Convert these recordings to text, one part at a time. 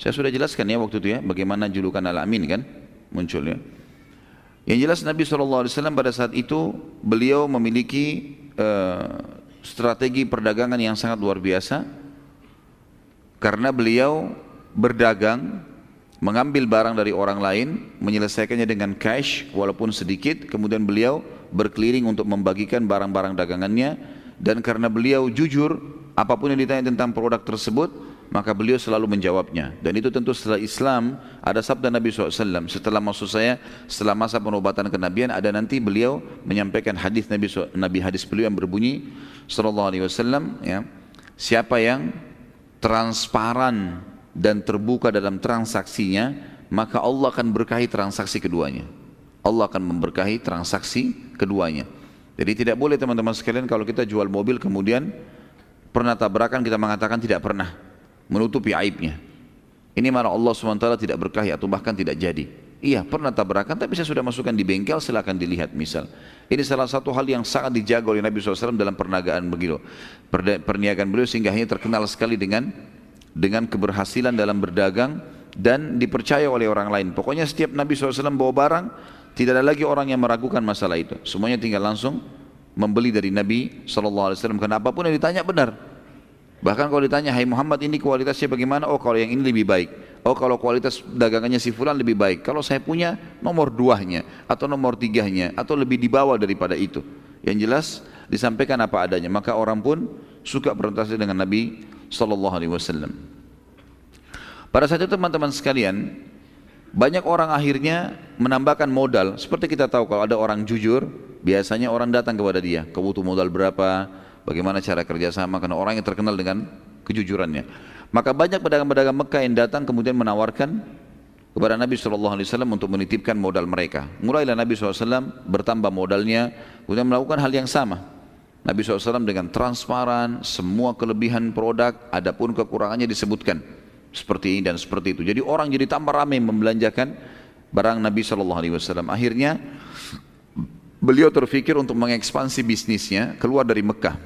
Saya sudah jelaskan ya waktu itu ya, bagaimana julukan Al-Amin kan muncul ya. Yang jelas Nabi SAW pada saat itu beliau memiliki uh, strategi perdagangan yang sangat luar biasa karena beliau berdagang mengambil barang dari orang lain menyelesaikannya dengan cash walaupun sedikit kemudian beliau berkeliling untuk membagikan barang-barang dagangannya dan karena beliau jujur apa pun yang ditanya tentang produk tersebut maka beliau selalu menjawabnya. Dan itu tentu setelah Islam ada sabda Nabi SAW setelah maksud saya setelah masa penobatan kenabian ada nanti beliau menyampaikan hadis Nabi Nabi hadis beliau yang berbunyi Sallallahu Alaihi Wasallam ya siapa yang transparan dan terbuka dalam transaksinya maka Allah akan berkahi transaksi keduanya. Allah akan memberkahi transaksi keduanya. Jadi tidak boleh teman-teman sekalian kalau kita jual mobil kemudian pernah tabrakan kita mengatakan tidak pernah menutupi aibnya. Ini malah Allah SWT tidak berkahi atau bahkan tidak jadi. Iya pernah tabrakan tapi saya sudah masukkan di bengkel silahkan dilihat misal. Ini salah satu hal yang sangat dijaga oleh Nabi SAW dalam perniagaan begitu. Perniagaan beliau sehingga hanya terkenal sekali dengan dengan keberhasilan dalam berdagang dan dipercaya oleh orang lain. Pokoknya setiap Nabi SAW bawa barang tidak ada lagi orang yang meragukan masalah itu. Semuanya tinggal langsung membeli dari Nabi SAW. Karena apa pun yang ditanya benar. Bahkan kalau ditanya, hai Muhammad ini kualitasnya bagaimana? Oh kalau yang ini lebih baik. Oh kalau kualitas dagangannya si fulan lebih baik. Kalau saya punya nomor duanya atau nomor tiganya atau lebih di bawah daripada itu. Yang jelas disampaikan apa adanya. Maka orang pun suka berinteraksi dengan Nabi Sallallahu Alaihi Wasallam. Pada saat itu teman-teman sekalian, banyak orang akhirnya menambahkan modal. Seperti kita tahu kalau ada orang jujur, biasanya orang datang kepada dia. Kau butuh modal berapa? Bagaimana cara kerjasama karena orang yang terkenal dengan kejujurannya. Maka banyak pedagang-pedagang Mekah yang datang kemudian menawarkan kepada Nabi SAW untuk menitipkan modal mereka. Mulailah Nabi SAW bertambah modalnya, kemudian melakukan hal yang sama. Nabi SAW dengan transparan, semua kelebihan produk, adapun kekurangannya disebutkan. Seperti ini dan seperti itu. Jadi orang jadi tambah ramai membelanjakan barang Nabi SAW. Akhirnya beliau terfikir untuk mengekspansi bisnisnya keluar dari Mekah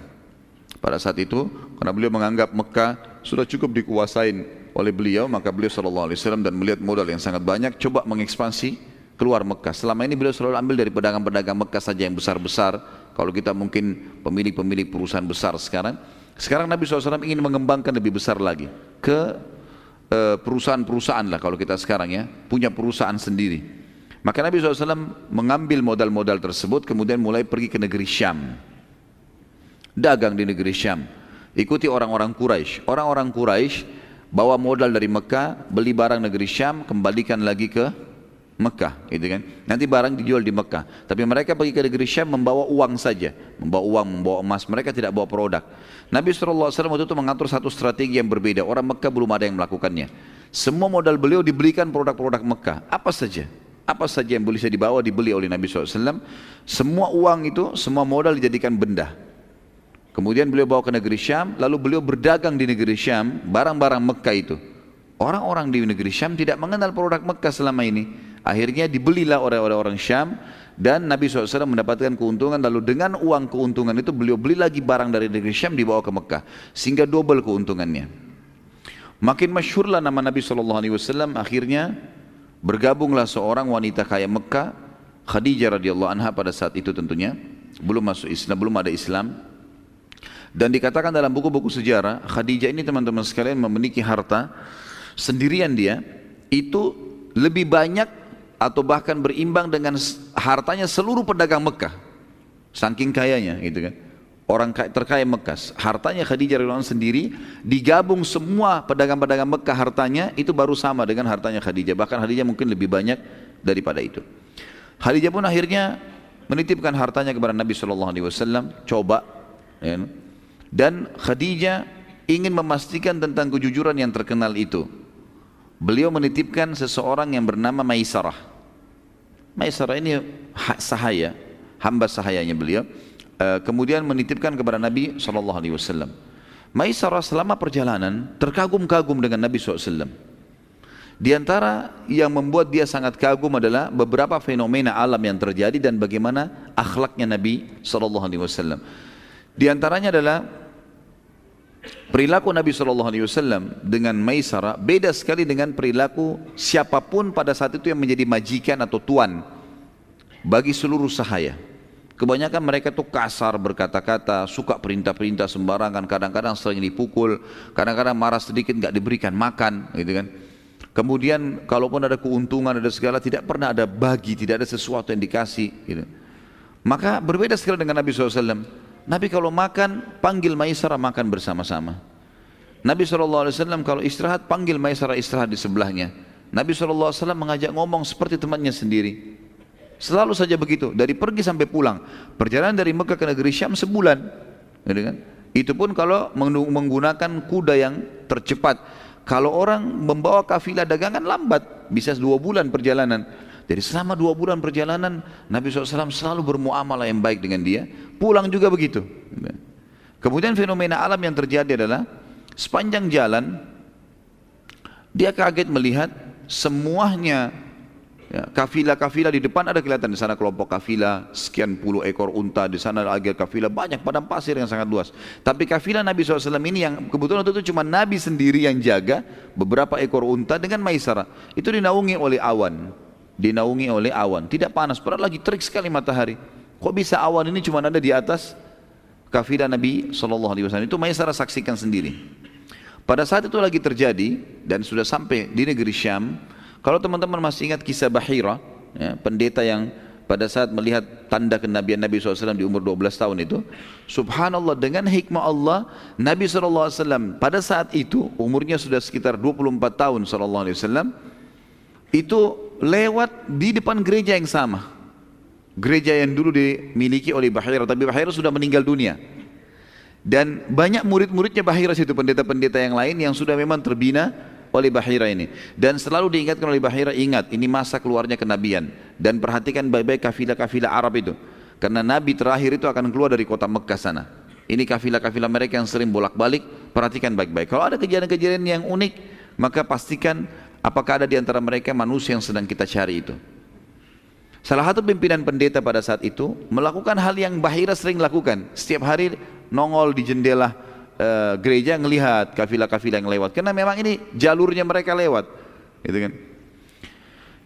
pada saat itu karena beliau menganggap Mekah sudah cukup dikuasain oleh beliau maka beliau sallallahu alaihi wasallam dan melihat modal yang sangat banyak coba mengekspansi keluar Mekah. Selama ini beliau selalu ambil dari pedagang-pedagang Mekah saja yang besar-besar. Kalau kita mungkin pemilik-pemilik perusahaan besar sekarang. Sekarang Nabi SAW ingin mengembangkan lebih besar lagi ke eh, perusahaan-perusahaan lah kalau kita sekarang ya punya perusahaan sendiri. Maka Nabi SAW mengambil modal-modal tersebut kemudian mulai pergi ke negeri Syam dagang di negeri Syam. Ikuti orang-orang Quraisy. Orang-orang Quraisy bawa modal dari Mekah, beli barang negeri Syam, kembalikan lagi ke Mekah, gitu kan. Nanti barang dijual di Mekah. Tapi mereka pergi ke negeri Syam membawa uang saja, membawa uang, membawa emas. Mereka tidak bawa produk. Nabi SAW waktu itu mengatur satu strategi yang berbeda. Orang Mekah belum ada yang melakukannya. Semua modal beliau dibelikan produk-produk Mekah. Apa saja? Apa saja yang bisa dibawa dibeli oleh Nabi SAW. Semua uang itu, semua modal dijadikan benda. Kemudian beliau bawa ke negeri Syam, lalu beliau berdagang di negeri Syam, barang-barang Mekah itu. Orang-orang di negeri Syam tidak mengenal produk Mekah selama ini. Akhirnya dibelilah oleh orang Syam dan Nabi SAW mendapatkan keuntungan lalu dengan uang keuntungan itu beliau beli lagi barang dari negeri Syam dibawa ke Mekah sehingga double keuntungannya. Makin masyhurlah nama Nabi SAW akhirnya bergabunglah seorang wanita kaya Mekah Khadijah radhiyallahu anha pada saat itu tentunya belum masuk Islam belum ada Islam dan dikatakan dalam buku-buku sejarah, Khadijah ini teman-teman sekalian memiliki harta sendirian dia itu lebih banyak atau bahkan berimbang dengan hartanya seluruh pedagang Mekah. Saking kayanya gitu kan. Orang terkaya Mekah, hartanya Khadijah radhiyallahu sendiri digabung semua pedagang-pedagang Mekah hartanya itu baru sama dengan hartanya Khadijah. Bahkan Khadijah mungkin lebih banyak daripada itu. Khadijah pun akhirnya menitipkan hartanya kepada Nabi Shallallahu Alaihi Wasallam. Coba, ya, dan Khadijah ingin memastikan tentang kejujuran yang terkenal itu. Beliau menitipkan seseorang yang bernama Maisarah. Maisarah ini sahaya, hamba sahayanya beliau. Eh, kemudian menitipkan kepada Nabi Shallallahu Alaihi Wasallam. Maisarah selama perjalanan terkagum-kagum dengan Nabi SAW. Di antara yang membuat dia sangat kagum adalah beberapa fenomena alam yang terjadi dan bagaimana akhlaknya Nabi SAW. Di antaranya adalah perilaku Nabi Wasallam dengan Maisara beda sekali dengan perilaku siapa pun pada saat itu yang menjadi majikan atau tuan bagi seluruh sahaya. Kebanyakan mereka tuh kasar berkata-kata, suka perintah-perintah sembarangan, kadang-kadang sering dipukul, kadang-kadang marah sedikit nggak diberikan makan, gitu kan. Kemudian kalaupun ada keuntungan ada segala tidak pernah ada bagi, tidak ada sesuatu yang dikasih. Gitu. Maka berbeda sekali dengan Nabi SAW. Nabi kalau makan panggil Maisarah makan bersama-sama. Nabi SAW kalau istirahat panggil Maisarah istirahat di sebelahnya. Nabi SAW mengajak ngomong seperti temannya sendiri. Selalu saja begitu, dari pergi sampai pulang. Perjalanan dari Mekah ke negeri Syam sebulan. Gitu kan? Itu pun kalau menggunakan kuda yang tercepat. Kalau orang membawa kafilah dagangan lambat, bisa dua bulan perjalanan. Jadi selama dua bulan perjalanan, Nabi SAW selalu bermuamalah yang baik dengan dia. Pulang juga begitu. Kemudian fenomena alam yang terjadi adalah sepanjang jalan dia kaget melihat semuanya Ya, kafilah-kafilah di depan ada kelihatan di sana kelompok kafilah sekian puluh ekor unta di sana lagi kafilah banyak padang pasir yang sangat luas. Tapi kafilah Nabi SAW ini yang kebetulan itu cuma Nabi sendiri yang jaga beberapa ekor unta dengan maisara. Itu dinaungi oleh awan, dinaungi oleh awan. Tidak panas, padahal lagi terik sekali matahari. Kok bisa awan ini cuma ada di atas kafilah Nabi SAW? Itu maisara saksikan sendiri. Pada saat itu lagi terjadi dan sudah sampai di negeri Syam, kalau teman-teman masih ingat kisah Bahira, ya, pendeta yang pada saat melihat tanda kenabian Nabi SAW di umur 12 tahun itu, subhanallah dengan hikmah Allah, Nabi SAW pada saat itu umurnya sudah sekitar 24 tahun SAW, itu lewat di depan gereja yang sama. Gereja yang dulu dimiliki oleh Bahira, tapi Bahira sudah meninggal dunia. Dan banyak murid-muridnya Bahira situ, pendeta-pendeta yang lain yang sudah memang terbina oleh Bahira ini. Dan selalu diingatkan oleh Bahira, ingat ini masa keluarnya kenabian. Dan perhatikan baik-baik kafilah-kafilah Arab itu. Karena Nabi terakhir itu akan keluar dari kota Mekah sana. Ini kafilah-kafilah mereka yang sering bolak-balik, perhatikan baik-baik. Kalau ada kejadian-kejadian yang unik, maka pastikan apakah ada di antara mereka manusia yang sedang kita cari itu. Salah satu pimpinan pendeta pada saat itu melakukan hal yang Bahira sering lakukan. Setiap hari nongol di jendela uh, gereja ngelihat kafilah-kafilah yang lewat. Karena memang ini jalurnya mereka lewat. Gitu kan?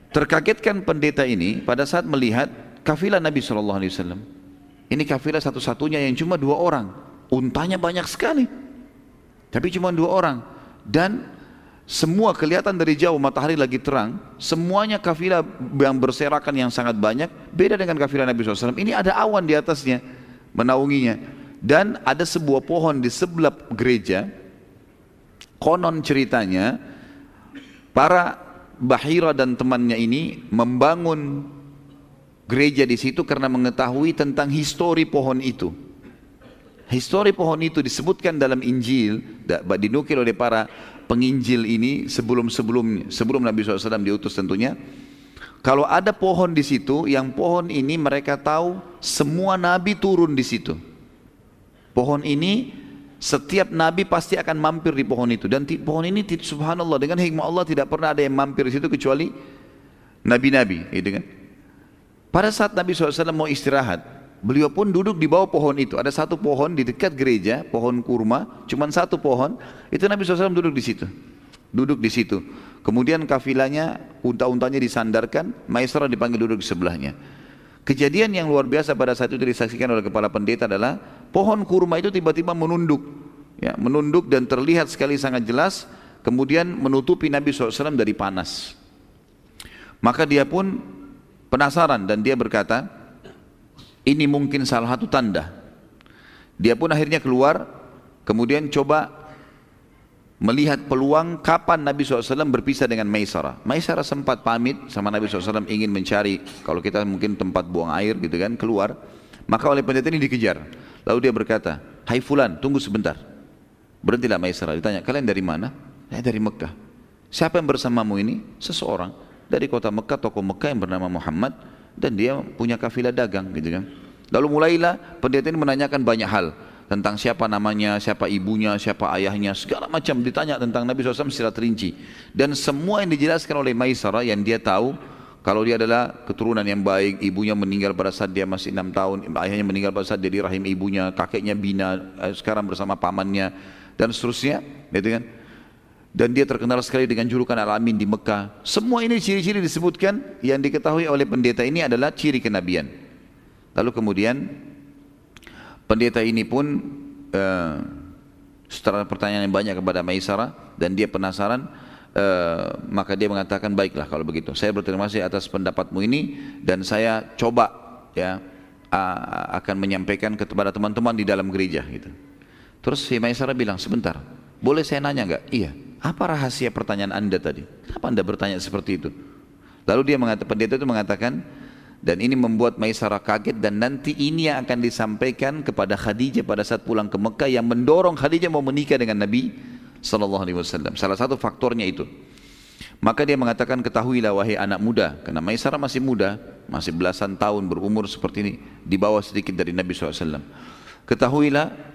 Terkagetkan pendeta ini pada saat melihat kafilah Nabi Shallallahu Alaihi Wasallam. Ini kafilah satu-satunya yang cuma dua orang. Untanya banyak sekali tapi cuma dua orang. Dan semua kelihatan dari jauh matahari lagi terang. Semuanya kafilah yang berserakan yang sangat banyak. Beda dengan kafilah Nabi SAW ini ada awan di atasnya menaunginya dan ada sebuah pohon di sebelah gereja konon ceritanya para Bahira dan temannya ini membangun gereja di situ karena mengetahui tentang histori pohon itu. Histori pohon itu disebutkan dalam Injil, dinukil oleh para penginjil ini sebelum-sebelumnya, sebelum Nabi SAW diutus tentunya. Kalau ada pohon di situ, yang pohon ini mereka tahu semua nabi turun di situ. Pohon ini setiap nabi pasti akan mampir di pohon itu dan pohon ini subhanallah dengan hikmah Allah tidak pernah ada yang mampir di situ kecuali nabi-nabi, gitu kan? Pada saat Nabi SAW mau istirahat, beliau pun duduk di bawah pohon itu. Ada satu pohon di dekat gereja, pohon kurma, cuma satu pohon. Itu Nabi SAW duduk di situ, duduk di situ. Kemudian kafilahnya, unta-untanya disandarkan, Maisarah dipanggil duduk di sebelahnya. Kejadian yang luar biasa pada saat itu disaksikan oleh kepala pendeta adalah pohon kurma itu tiba-tiba menunduk, ya, menunduk dan terlihat sekali sangat jelas, kemudian menutupi Nabi SAW dari panas. Maka dia pun penasaran dan dia berkata, ini mungkin salah satu tanda. Dia pun akhirnya keluar, kemudian coba melihat peluang kapan Nabi SAW berpisah dengan Maisarah. Maisarah sempat pamit sama Nabi SAW ingin mencari kalau kita mungkin tempat buang air gitu kan keluar. Maka oleh pendeta ini dikejar. Lalu dia berkata, Hai Fulan tunggu sebentar. Berhentilah Maisarah. Ditanya, kalian dari mana? Saya dari Mekah. Siapa yang bersamamu ini? Seseorang dari kota Mekah, tokoh Mekah yang bernama Muhammad dan dia punya kafilah dagang gitu kan. Lalu mulailah pendeta ini menanyakan banyak hal tentang siapa namanya, siapa ibunya, siapa ayahnya, segala macam ditanya tentang Nabi SAW secara terinci. Dan semua yang dijelaskan oleh Maisarah yang dia tahu, kalau dia adalah keturunan yang baik, ibunya meninggal pada saat dia masih enam tahun, ayahnya meninggal pada saat dia di rahim ibunya, kakeknya bina, eh, sekarang bersama pamannya, dan seterusnya, gitu kan? Dan dia terkenal sekali dengan julukan Al-Amin di Mekah. Semua ini ciri-ciri disebutkan yang diketahui oleh pendeta ini adalah ciri kenabian. Lalu kemudian pendeta ini pun uh, setelah pertanyaan yang banyak kepada Maisara dan dia penasaran, uh, maka dia mengatakan baiklah kalau begitu. Saya berterima kasih atas pendapatmu ini dan saya coba ya akan menyampaikan kepada teman-teman di dalam gereja gitu. Terus si Maisara bilang sebentar, boleh saya nanya nggak? Iya. Apa rahasia pertanyaan anda tadi? Kenapa anda bertanya seperti itu? Lalu dia mengatakan, pendeta itu mengatakan, dan ini membuat Maisarah kaget dan nanti ini yang akan disampaikan kepada Khadijah pada saat pulang ke Mekah yang mendorong Khadijah mau menikah dengan Nabi Sallallahu Alaihi Wasallam. Salah satu faktornya itu. Maka dia mengatakan ketahuilah wahai anak muda, karena Maisarah masih muda, masih belasan tahun berumur seperti ini, di bawah sedikit dari Nabi SAW. Ketahuilah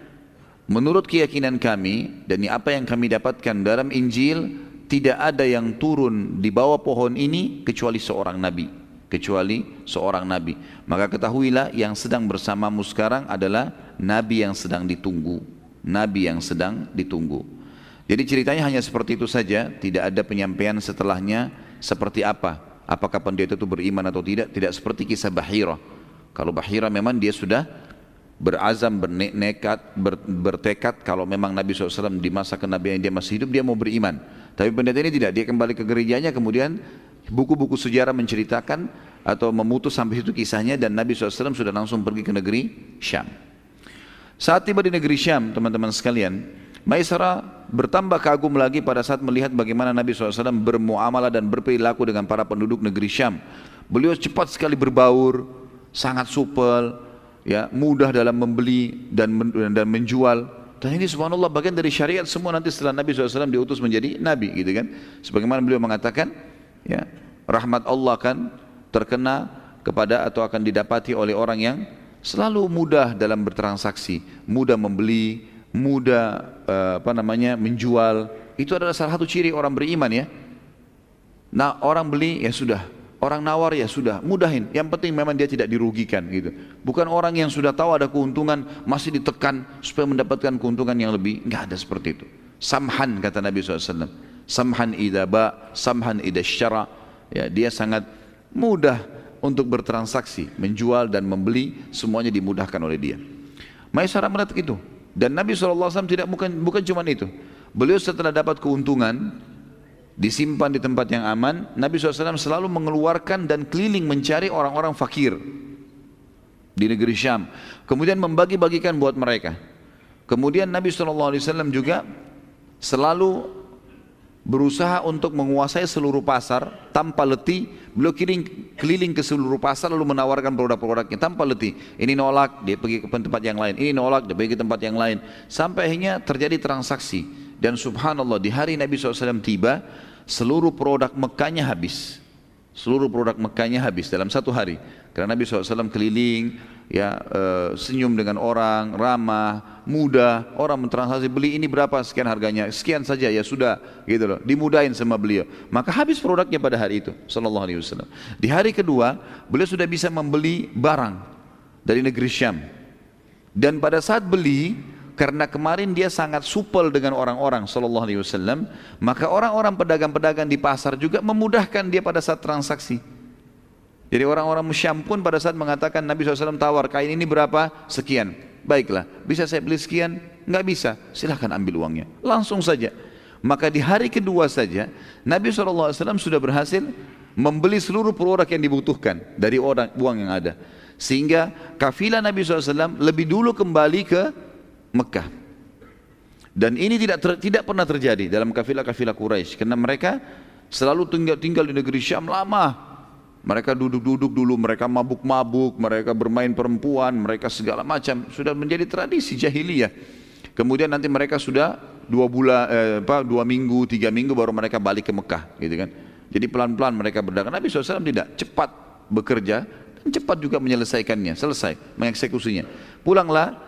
Menurut keyakinan kami dan apa yang kami dapatkan dalam Injil tidak ada yang turun di bawah pohon ini kecuali seorang nabi, kecuali seorang nabi. Maka ketahuilah yang sedang bersamamu sekarang adalah nabi yang sedang ditunggu, nabi yang sedang ditunggu. Jadi ceritanya hanya seperti itu saja, tidak ada penyampaian setelahnya seperti apa. Apakah pendeta itu beriman atau tidak? Tidak seperti kisah Bahira. Kalau Bahira memang dia sudah berazam, bernekat, ber, bertekad kalau memang Nabi SAW di masa kenabian dia masih hidup dia mau beriman. Tapi pendeta ini tidak, dia kembali ke gerejanya kemudian buku-buku sejarah menceritakan atau memutus sampai itu kisahnya dan Nabi SAW sudah langsung pergi ke negeri Syam. Saat tiba di negeri Syam teman-teman sekalian, Maisara bertambah kagum lagi pada saat melihat bagaimana Nabi SAW bermuamalah dan berperilaku dengan para penduduk negeri Syam. Beliau cepat sekali berbaur, sangat supel, ya mudah dalam membeli dan dan menjual dan ini subhanallah bagian dari syariat semua nanti setelah Nabi SAW diutus menjadi Nabi gitu kan sebagaimana beliau mengatakan ya rahmat Allah kan terkena kepada atau akan didapati oleh orang yang selalu mudah dalam bertransaksi mudah membeli mudah uh, apa namanya menjual itu adalah salah satu ciri orang beriman ya nah orang beli ya sudah Orang nawar ya sudah, mudahin. Yang penting memang dia tidak dirugikan gitu. Bukan orang yang sudah tahu ada keuntungan masih ditekan supaya mendapatkan keuntungan yang lebih. Enggak ada seperti itu. Samhan kata Nabi SAW. Samhan idha ba, samhan idha syara. Ya, dia sangat mudah untuk bertransaksi, menjual dan membeli semuanya dimudahkan oleh dia. Maisarah melihat itu. Dan Nabi SAW tidak bukan bukan cuma itu. Beliau setelah dapat keuntungan, disimpan di tempat yang aman, Nabi SAW selalu mengeluarkan dan keliling mencari orang-orang fakir di negeri Syam. Kemudian membagi-bagikan buat mereka. Kemudian Nabi SAW juga selalu berusaha untuk menguasai seluruh pasar tanpa letih. Beliau keliling, keliling ke seluruh pasar lalu menawarkan produk-produknya tanpa letih. Ini nolak, dia pergi ke tempat yang lain. Ini nolak, dia pergi ke tempat yang lain. Sampai akhirnya terjadi transaksi. Dan subhanallah di hari Nabi SAW tiba, seluruh produk Mekahnya habis. Seluruh produk Mekahnya habis dalam satu hari. Karena Nabi SAW keliling, ya e, senyum dengan orang, ramah, mudah. Orang mentransaksi beli ini berapa sekian harganya, sekian saja ya sudah, gitu loh. Dimudahin sama beliau. Maka habis produknya pada hari itu, Sallallahu Alaihi Wasallam. Di hari kedua, beliau sudah bisa membeli barang dari negeri Syam. Dan pada saat beli, karena kemarin dia sangat supel dengan orang-orang sallallahu alaihi wasallam maka orang-orang pedagang-pedagang di pasar juga memudahkan dia pada saat transaksi jadi orang-orang Syam pun pada saat mengatakan Nabi SAW tawar kain ini berapa? Sekian. Baiklah bisa saya beli sekian? Nggak bisa. Silahkan ambil uangnya. Langsung saja. Maka di hari kedua saja Nabi SAW sudah berhasil membeli seluruh produk yang dibutuhkan dari orang uang yang ada. Sehingga kafilah Nabi SAW lebih dulu kembali ke Mekah. Dan ini tidak ter, tidak pernah terjadi dalam kafilah-kafilah Quraisy. Karena mereka selalu tinggal tinggal di negeri Syam lama. Mereka duduk-duduk dulu, mereka mabuk-mabuk, mereka bermain perempuan, mereka segala macam sudah menjadi tradisi jahiliyah. Kemudian nanti mereka sudah dua bulan, eh, apa, dua minggu, tiga minggu baru mereka balik ke Mekah, gitu kan? Jadi pelan-pelan mereka berdagang. Nabi SAW tidak cepat bekerja dan cepat juga menyelesaikannya, selesai mengeksekusinya. Pulanglah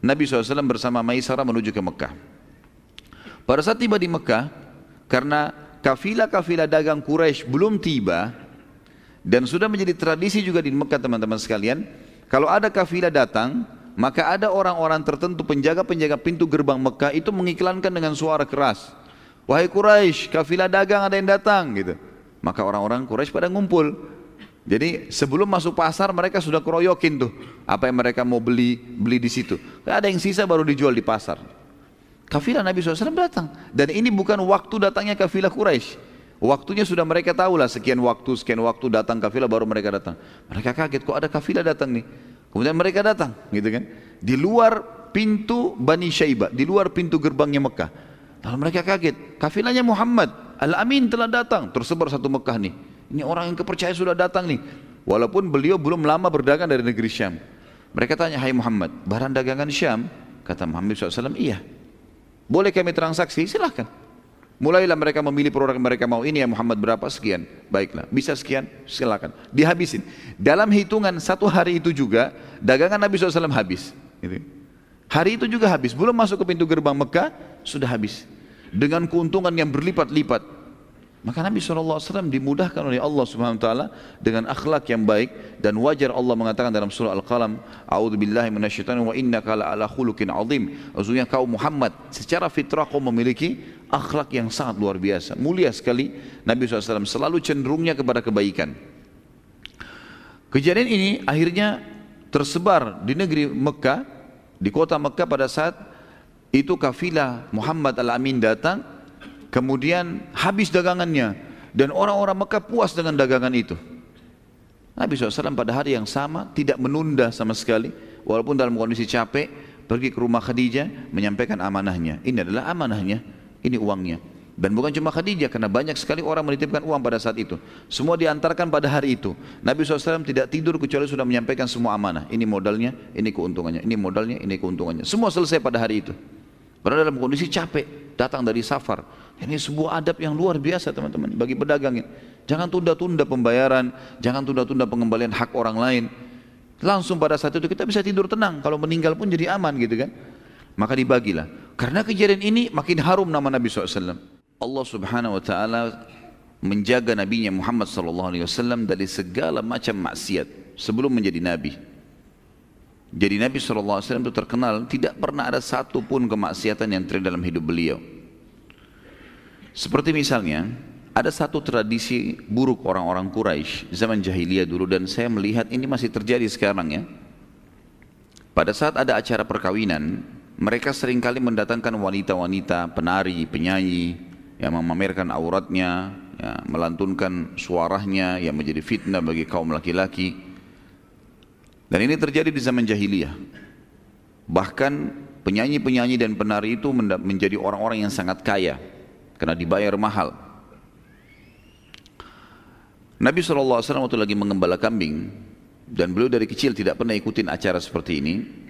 Nabi SAW bersama Maisarah menuju ke Mekah. Pada saat tiba di Mekah, karena kafilah-kafilah dagang Quraisy belum tiba, dan sudah menjadi tradisi juga di Mekah teman-teman sekalian, kalau ada kafilah datang, maka ada orang-orang tertentu penjaga-penjaga pintu gerbang Mekah itu mengiklankan dengan suara keras. Wahai Quraisy, kafilah dagang ada yang datang gitu. Maka orang-orang Quraisy pada ngumpul. Jadi sebelum masuk pasar mereka sudah keroyokin tuh apa yang mereka mau beli beli di situ. Ada yang sisa baru dijual di pasar. Kafilah Nabi SAW datang dan ini bukan waktu datangnya kafilah Quraisy. Waktunya sudah mereka tahu lah sekian waktu, sekian waktu datang kafilah baru mereka datang. Mereka kaget kok ada kafilah datang nih. Kemudian mereka datang, gitu kan? Di luar pintu Bani Syaibah, di luar pintu gerbangnya Mekah. Lalu mereka kaget, kafilahnya Muhammad, Al-Amin telah datang, tersebar satu Mekah nih. Ini orang yang kepercayaan sudah datang nih. Walaupun beliau belum lama berdagang dari negeri Syam. Mereka tanya, hai Muhammad, barang dagangan Syam? Kata Muhammad SAW, iya. Boleh kami transaksi? Silahkan. Mulailah mereka memilih produk yang mereka mau ini ya Muhammad berapa sekian. Baiklah, bisa sekian, silakan. Dihabisin. Dalam hitungan satu hari itu juga dagangan Nabi SAW habis. Gitu. Hari itu juga habis. Belum masuk ke pintu gerbang Mekah sudah habis. Dengan keuntungan yang berlipat-lipat. Maka Nabi SAW dimudahkan oleh Allah Subhanahu Wa Taala dengan akhlak yang baik dan wajar Allah mengatakan dalam surah Al-Qalam, "A'udzu billahi minasyaitonir wa innaka ala khuluqin 'azim." Maksudnya kau Muhammad secara fitrah kau memiliki akhlak yang sangat luar biasa, mulia sekali. Nabi SAW selalu cenderungnya kepada kebaikan. Kejadian ini akhirnya tersebar di negeri Mekah, di kota Mekah pada saat itu kafilah Muhammad Al-Amin datang Kemudian habis dagangannya dan orang-orang Mekah puas dengan dagangan itu. Nabi SAW pada hari yang sama tidak menunda sama sekali walaupun dalam kondisi capek pergi ke rumah Khadijah menyampaikan amanahnya. Ini adalah amanahnya, ini uangnya. Dan bukan cuma Khadijah karena banyak sekali orang menitipkan uang pada saat itu. Semua diantarkan pada hari itu. Nabi SAW tidak tidur kecuali sudah menyampaikan semua amanah. Ini modalnya, ini keuntungannya, ini modalnya, ini keuntungannya. Semua selesai pada hari itu. Padahal dalam kondisi capek, datang dari safar. Ini sebuah adab yang luar biasa teman-teman bagi pedagang. Jangan tunda-tunda pembayaran, jangan tunda-tunda pengembalian hak orang lain. Langsung pada saat itu kita bisa tidur tenang. Kalau meninggal pun jadi aman gitu kan. Maka dibagilah. Karena kejadian ini makin harum nama Nabi SAW. Allah subhanahu wa ta'ala menjaga nabinya Muhammad SAW dari segala macam maksiat sebelum menjadi nabi. Jadi Nabi SAW itu terkenal tidak pernah ada satu pun kemaksiatan yang terjadi dalam hidup beliau. Seperti misalnya, ada satu tradisi buruk orang-orang Quraisy zaman jahiliyah dulu dan saya melihat ini masih terjadi sekarang ya. Pada saat ada acara perkawinan, mereka sering kali mendatangkan wanita-wanita, penari, penyanyi yang memamerkan auratnya, ya, melantunkan suaranya yang menjadi fitnah bagi kaum laki-laki. Dan ini terjadi di zaman jahiliyah. Bahkan penyanyi-penyanyi dan penari itu menjadi orang-orang yang sangat kaya karena dibayar mahal. Nabi SAW waktu lagi mengembala kambing dan beliau dari kecil tidak pernah ikutin acara seperti ini.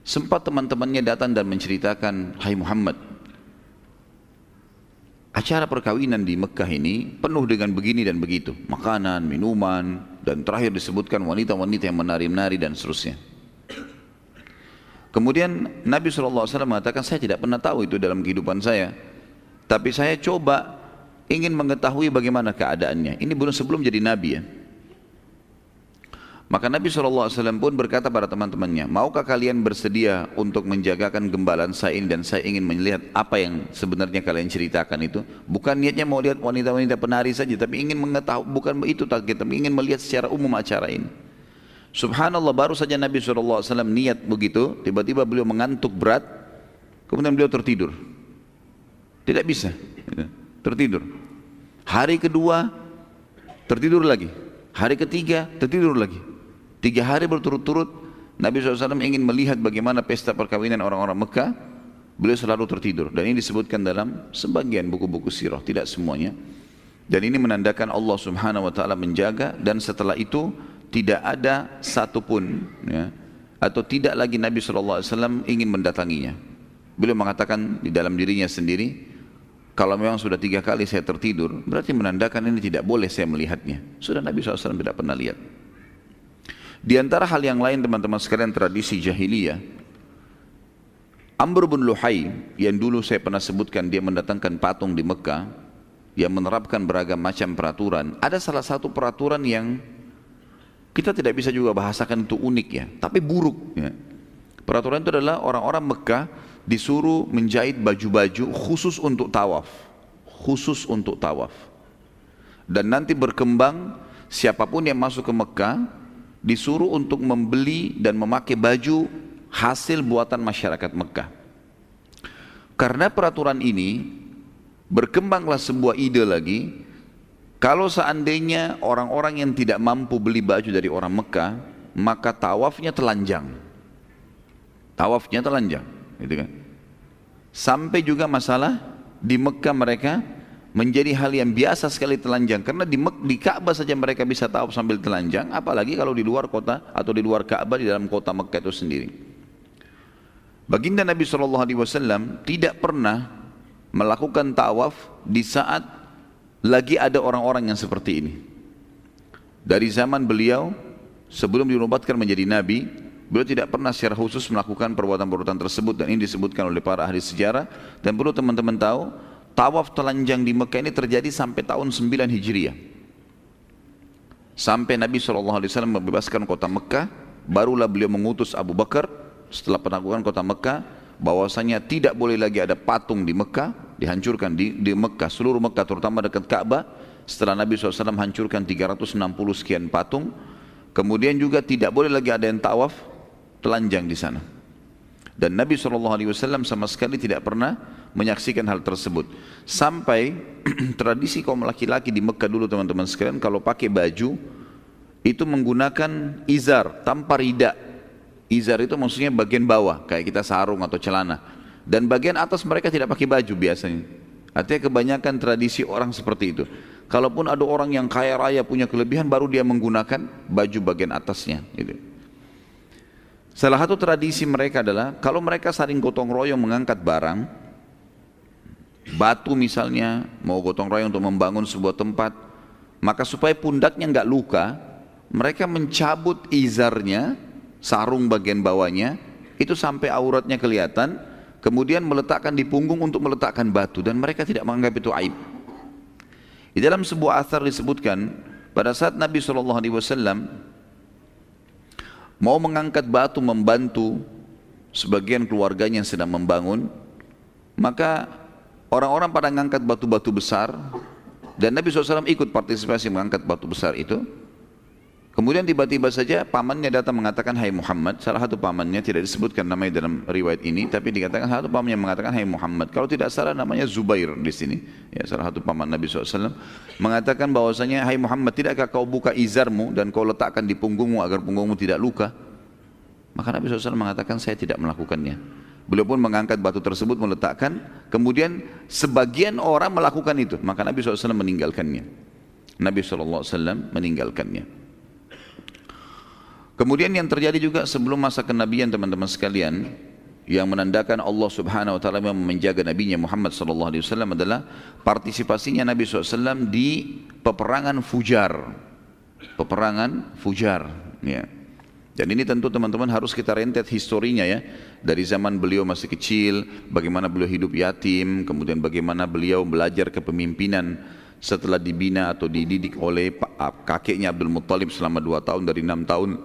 Sempat teman-temannya datang dan menceritakan, Hai Muhammad, acara perkawinan di Mekah ini penuh dengan begini dan begitu. Makanan, minuman, dan terakhir disebutkan wanita-wanita yang menari-menari dan seterusnya. Kemudian Nabi SAW mengatakan, saya tidak pernah tahu itu dalam kehidupan saya. Tapi saya coba ingin mengetahui bagaimana keadaannya. Ini belum sebelum jadi nabi ya. Maka Nabi SAW pun berkata pada teman-temannya, maukah kalian bersedia untuk menjagakan gembalan saya ini dan saya ingin melihat apa yang sebenarnya kalian ceritakan itu. Bukan niatnya mau lihat wanita-wanita penari saja, tapi ingin mengetahui, bukan itu target, tapi ingin melihat secara umum acara ini. Subhanallah baru saja Nabi SAW niat begitu, tiba-tiba beliau mengantuk berat, kemudian beliau tertidur. Tidak bisa. Gitu. Tertidur. Hari kedua tertidur lagi. Hari ketiga tertidur lagi. Tiga hari berturut-turut Nabi SAW ingin melihat bagaimana pesta perkawinan orang-orang Mekah. Beliau selalu tertidur. Dan ini disebutkan dalam sebagian buku-buku sirah. Tidak semuanya. Dan ini menandakan Allah Subhanahu Wa Taala menjaga dan setelah itu tidak ada satupun ya, atau tidak lagi Nabi SAW ingin mendatanginya. Beliau mengatakan di dalam dirinya sendiri, kalau memang sudah tiga kali saya tertidur, berarti menandakan ini tidak boleh saya melihatnya. Sudah Nabi SAW tidak pernah lihat. Di antara hal yang lain teman-teman sekalian tradisi jahiliyah, Amr bin Luhai yang dulu saya pernah sebutkan dia mendatangkan patung di Mekah, yang menerapkan beragam macam peraturan. Ada salah satu peraturan yang kita tidak bisa juga bahasakan itu unik ya, tapi buruk. Ya. Peraturan itu adalah orang-orang Mekah disuruh menjahit baju-baju khusus untuk tawaf. Khusus untuk tawaf. Dan nanti berkembang siapa pun yang masuk ke Mekah disuruh untuk membeli dan memakai baju hasil buatan masyarakat Mekah. Karena peraturan ini berkembanglah sebuah ide lagi kalau seandainya orang-orang yang tidak mampu beli baju dari orang Mekah maka tawafnya telanjang tawafnya telanjang gitu kan sampai juga masalah di Mekah mereka menjadi hal yang biasa sekali telanjang. Karena di, di Ka'bah saja mereka bisa tawaf sambil telanjang apalagi kalau di luar kota atau di luar Ka'bah di dalam kota Mekah itu sendiri. Baginda Nabi SAW tidak pernah melakukan tawaf di saat lagi ada orang-orang yang seperti ini. Dari zaman beliau sebelum dinubatkan menjadi Nabi, Beliau tidak pernah secara khusus melakukan perbuatan-perbuatan tersebut dan ini disebutkan oleh para ahli sejarah. Dan perlu teman-teman tahu tawaf telanjang di Mekah ini terjadi sampai tahun 9 Hijriah. Sampai Nabi SAW membebaskan kota Mekah, barulah beliau mengutus Abu Bakar setelah penaklukan kota Mekah bahwasanya tidak boleh lagi ada patung di Mekah, dihancurkan di, di Mekah, seluruh Mekah terutama dekat Ka'bah. Setelah Nabi SAW hancurkan 360 sekian patung, kemudian juga tidak boleh lagi ada yang tawaf telanjang di sana. Dan Nabi SAW sama sekali tidak pernah menyaksikan hal tersebut. Sampai tradisi kaum laki-laki di Mekah dulu teman-teman sekalian kalau pakai baju itu menggunakan izar tanpa rida. Izar itu maksudnya bagian bawah kayak kita sarung atau celana. Dan bagian atas mereka tidak pakai baju biasanya. Artinya kebanyakan tradisi orang seperti itu. Kalaupun ada orang yang kaya raya punya kelebihan baru dia menggunakan baju bagian atasnya. Gitu. Salah satu tradisi mereka adalah kalau mereka saling gotong royong mengangkat barang, batu misalnya mau gotong royong untuk membangun sebuah tempat, maka supaya pundaknya nggak luka, mereka mencabut izarnya, sarung bagian bawahnya, itu sampai auratnya kelihatan, kemudian meletakkan di punggung untuk meletakkan batu dan mereka tidak menganggap itu aib. Di dalam sebuah asar disebutkan pada saat Nabi SAW mau mengangkat batu membantu sebagian keluarganya yang sedang membangun, maka orang-orang pada mengangkat batu-batu besar dan Nabi SAW ikut partisipasi mengangkat batu besar itu. Kemudian tiba-tiba saja pamannya datang mengatakan Hai Muhammad Salah satu pamannya tidak disebutkan namanya dalam riwayat ini Tapi dikatakan salah satu pamannya mengatakan Hai Muhammad Kalau tidak salah namanya Zubair di sini. Ya Salah satu paman Nabi SAW Mengatakan bahwasanya Hai Muhammad tidakkah kau buka izarmu Dan kau letakkan di punggungmu agar punggungmu tidak luka? Maka Nabi SAW mengatakan saya tidak melakukannya Beliau pun mengangkat batu tersebut meletakkan Kemudian sebagian orang melakukan itu Maka Nabi SAW meninggalkannya Nabi SAW meninggalkannya Kemudian yang terjadi juga sebelum masa kenabian teman-teman sekalian yang menandakan Allah Subhanahu wa taala menjaga nabinya Muhammad sallallahu alaihi wasallam adalah partisipasinya Nabi SAW di peperangan Fujar. Peperangan Fujar, ya. Dan ini tentu teman-teman harus kita rentet historinya ya. Dari zaman beliau masih kecil, bagaimana beliau hidup yatim, kemudian bagaimana beliau belajar kepemimpinan setelah dibina atau dididik oleh kakeknya Abdul Muttalib selama dua tahun dari enam tahun.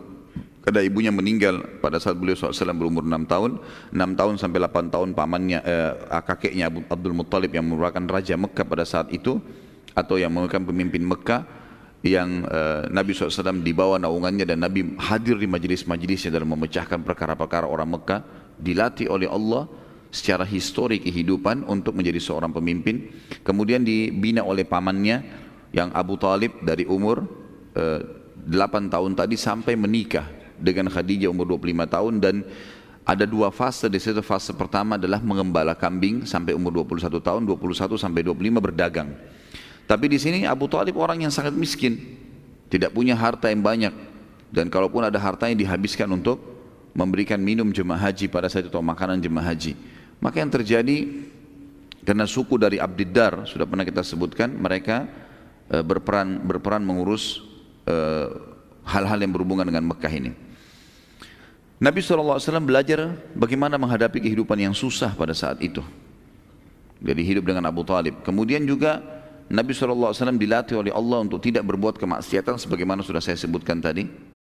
Karena ibunya meninggal pada saat beliau SAW berumur 6 tahun. 6 tahun sampai 8 tahun pamannya eh, kakeknya Abdul Muttalib yang merupakan Raja Mekah pada saat itu atau yang merupakan pemimpin Mekah yang eh, Nabi SAW dibawa naungannya dan Nabi hadir di majelis-majelisnya dalam memecahkan perkara-perkara orang Mekah dilatih oleh Allah secara histori kehidupan untuk menjadi seorang pemimpin. Kemudian dibina oleh pamannya yang Abu Talib dari umur eh, 8 tahun tadi sampai menikah dengan Khadijah umur 25 tahun. Dan ada dua fase di situ fase pertama adalah mengembala kambing sampai umur 21 tahun 21 sampai 25 berdagang tapi di sini Abu Talib orang yang sangat miskin tidak punya harta yang banyak dan kalaupun ada hartanya dihabiskan untuk memberikan minum jemaah haji pada saat itu atau makanan jemaah haji maka yang terjadi karena suku dari Abdiddar sudah pernah kita sebutkan mereka e, berperan berperan mengurus e, hal-hal yang berhubungan dengan Mekah ini Nabi SAW belajar bagaimana menghadapi kehidupan yang susah pada saat itu. Jadi hidup dengan Abu Talib. Kemudian juga Nabi SAW dilatih oleh Allah untuk tidak berbuat kemaksiatan sebagaimana sudah saya sebutkan tadi.